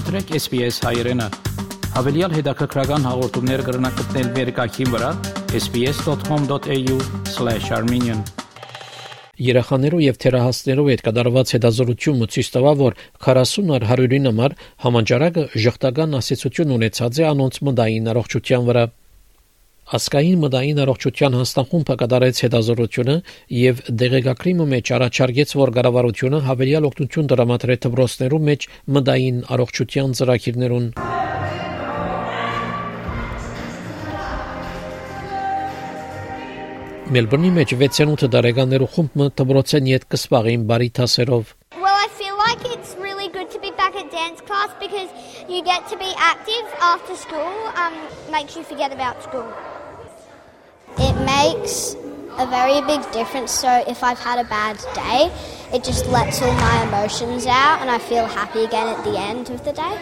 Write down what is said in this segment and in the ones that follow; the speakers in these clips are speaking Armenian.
Գումտրեք SPS հայերեն։ Հավելյալ հետաքրքրական հաղորդումներ կգրնակցնել վերկայքին վրա sps.com.au/armenian Երախաներով եւ թերահասներով հետ կդարված հետազորությունը ցույց տվավ, որ 40-ար 100-ին համար համաճարակը ժխտական ասացություն ունեցած է անոնց մտային առողջության վրա։ Ասկային մտային առողջության հանձնախումբը կատարեց հետազորությունը եւ դեղեկագրիմը մեջ առաջարկեց, որ կառավարությունը հավելյալ օգնություն դրամատրե դպրոցներու մեջ մտային առողջության ծրագիրներուն։ Մելբուրնի մեջ 6-8 տարեկաներու խումբը դպրոցեն յետ կսպաղին բարի թասերով։ Well, I feel like it's really good to be back at dance class because you get to be active after school, um, makes you forget about school. It makes a very big difference. So if I've had a bad day, it just lets all my emotions out and I feel happy again at the end of the day.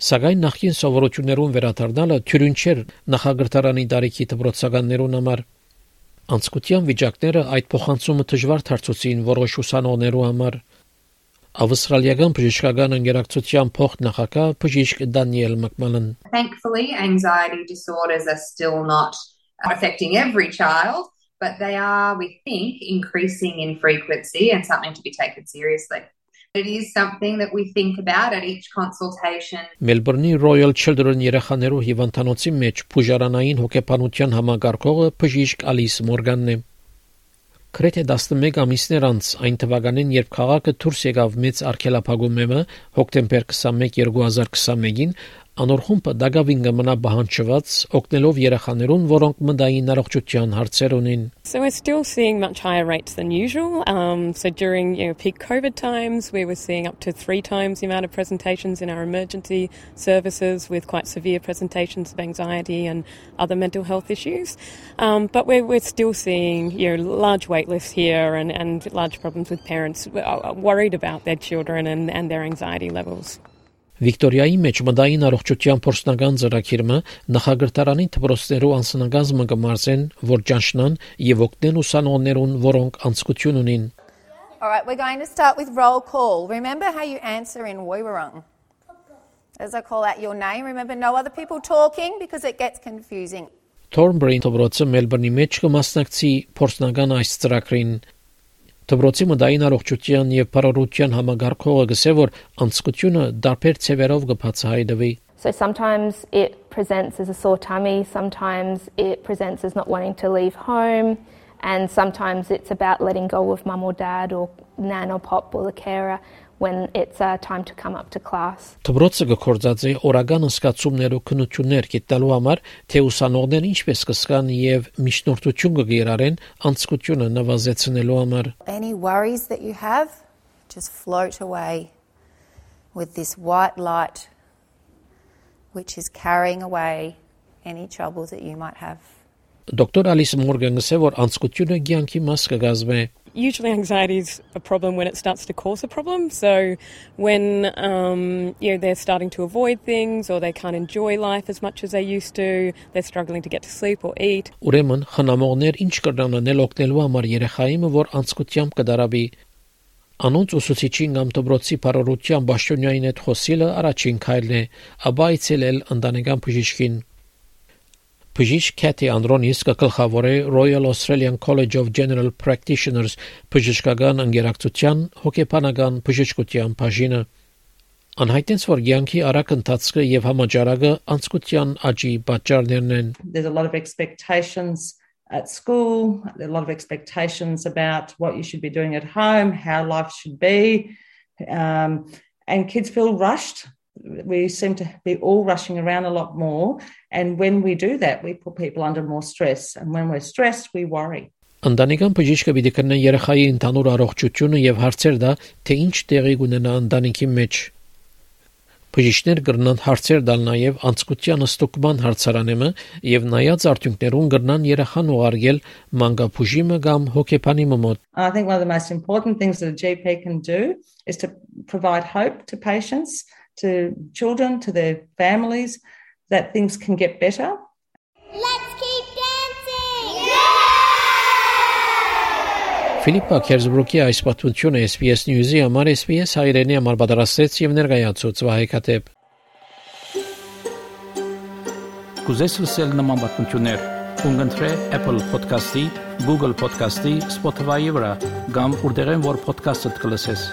Սակայն նախին սովորություններուն վերադառնալը թյուրին չէր նախագրտարանի տարիքի դպրոցականներուն համար։ Անցկության վիճակները այդ փոխանցումը դժվար դարձուցին որոշ ուսանողներու համար։ Ավստրալիական բժշկական ընկերակցության փոխնախագահ բժիշկ Դանիել Մակմալն Thankfully, anxiety disorders are still not affecting every child, but they are, we think, increasing in frequency and something to be taken seriously. It is something that we think about at each consultation. Մելբուրնի Royal Children երեխաներու հիվանդանոցի մեջ բուժարանային հոգեբանության համագարկողը բժիշկ Ալիս Մորգանն է։ Գրեթե 11 ամիսներ անց այն թվականին, երբ քաղաքը դուրս եկավ մեծ արգելափակումը հոկտեմբեր 21 2021-ին, Անորխումբը դակավին կմնա բահանջված օգնելով երեխաներուն, որոնք մտային առողջության հարցեր ունին։ So we're still seeing much higher rates than usual. Um, so during you know, peak COVID times, we were seeing up to three times the amount of presentations in our emergency services with quite severe presentations of anxiety and other mental health issues. Um, but we're, we're still seeing you know, large wait lists here and, and large problems with parents worried about their children and, and their anxiety levels. Վիկտորիայի մեջ մտային առողջության փորձնական ծրագիրը նախագահտարանի դպրոցներու անսնագազմը կմարզեն, որ ճանչնան եւ օգնեն ուսանողներուն, որոնք անցկություն ունին։ All right, we're going to start with roll call. Remember how you answer in Woiwurrung. As I call out your name, remember no other people talking because it gets confusing. Thornbury դպրոցը Մելբուրնի մեջ կմասնակցի փորձնական այս ծրագրին Դպրոցի մտային առողջության եւ բարօրության համագարկողը գսե որ անցկությունը դարբեր ցևերով կբացահայտվի So sometimes it presents as a sore tummy, sometimes it presents as not wanting to leave home, and sometimes it's about letting go of mum or dad or nan or pop or the carer When it's uh, time to come up to class. Դպրոցը կորցած է օրական ըսկացումներով քնություններ գտնելու համար, թե ուսանողներն ինչպես կսկան եւ միջնորդություն կգերարեն անցկությունը նվազեցնելու համար։ Any worries that you have just float away with this white light which is carrying away any troubles that you might have. Դոկտոր Ալիս Մորգանը ասել որ անցկությունը ցանկի մաս կգազմե usually anxiety is a problem when it starts to cause a problem. So when um, you know they're starting to avoid things or they can't enjoy life as much as they used to, they're struggling to get to sleep or eat. Ուրեմն խնամողներ ինչ կրնան անել օգնելու համար երեխային, որ անցկությամբ կդարավի Անոնց ուսուցիչին կամ դպրոցի բարօրության ճշտոնյային հետ խոսելը առաջին քայլն է, ապա այցելել ընտանեկան բժիշկին Բժիշկ Քեթի Անդրոնիս կգլխավորե Royal Australian College of General Practitioners բժշկական ընկերակցության հոգեբանական բժշկության բաժինը Անհայտեց որ ցանկի արագ ընթացքը եւ համաճարակը անցկության աճի պատճառներն են There's a lot of expectations at school, a lot of expectations about what you should be doing at home, how life should be. Um, and kids feel rushed we seem to be all rushing around a lot more. And when we do that, we put people under more stress. And when we're stressed, we worry. Ընտանեկան բժիշկը պիտի կրնա երեխայի ընդհանուր առողջությունը եւ հարցեր դա, թե ինչ տեղի կունենա ընտանիքի մեջ։ Բժիշկներ կրնան հարցեր տալ նաեւ անցկության ստուգման հարցարանեմը եւ նայած արդյունքներուն կրնան երեխան ուղարկել մանկաբուժիմը կամ հոգեբանի մոտ։ I think one of the most important things that a GP can do is to provide hope to patients to children, to their families, that things can get better. Let's keep dancing! Ֆիլիպպա Քերզբրուկի այս պատմությունը SPS News-ի համար SPS հայրենի համար պատրաստեց եւ ներկայացուց Վահե Կատեփ։ Կուզես լսել նման պատմություններ, կընտրե Apple Podcast-ի, Google Podcast-ի, Spotify-ի վրա, կամ որտեղեն որ podcast-ը կլսես։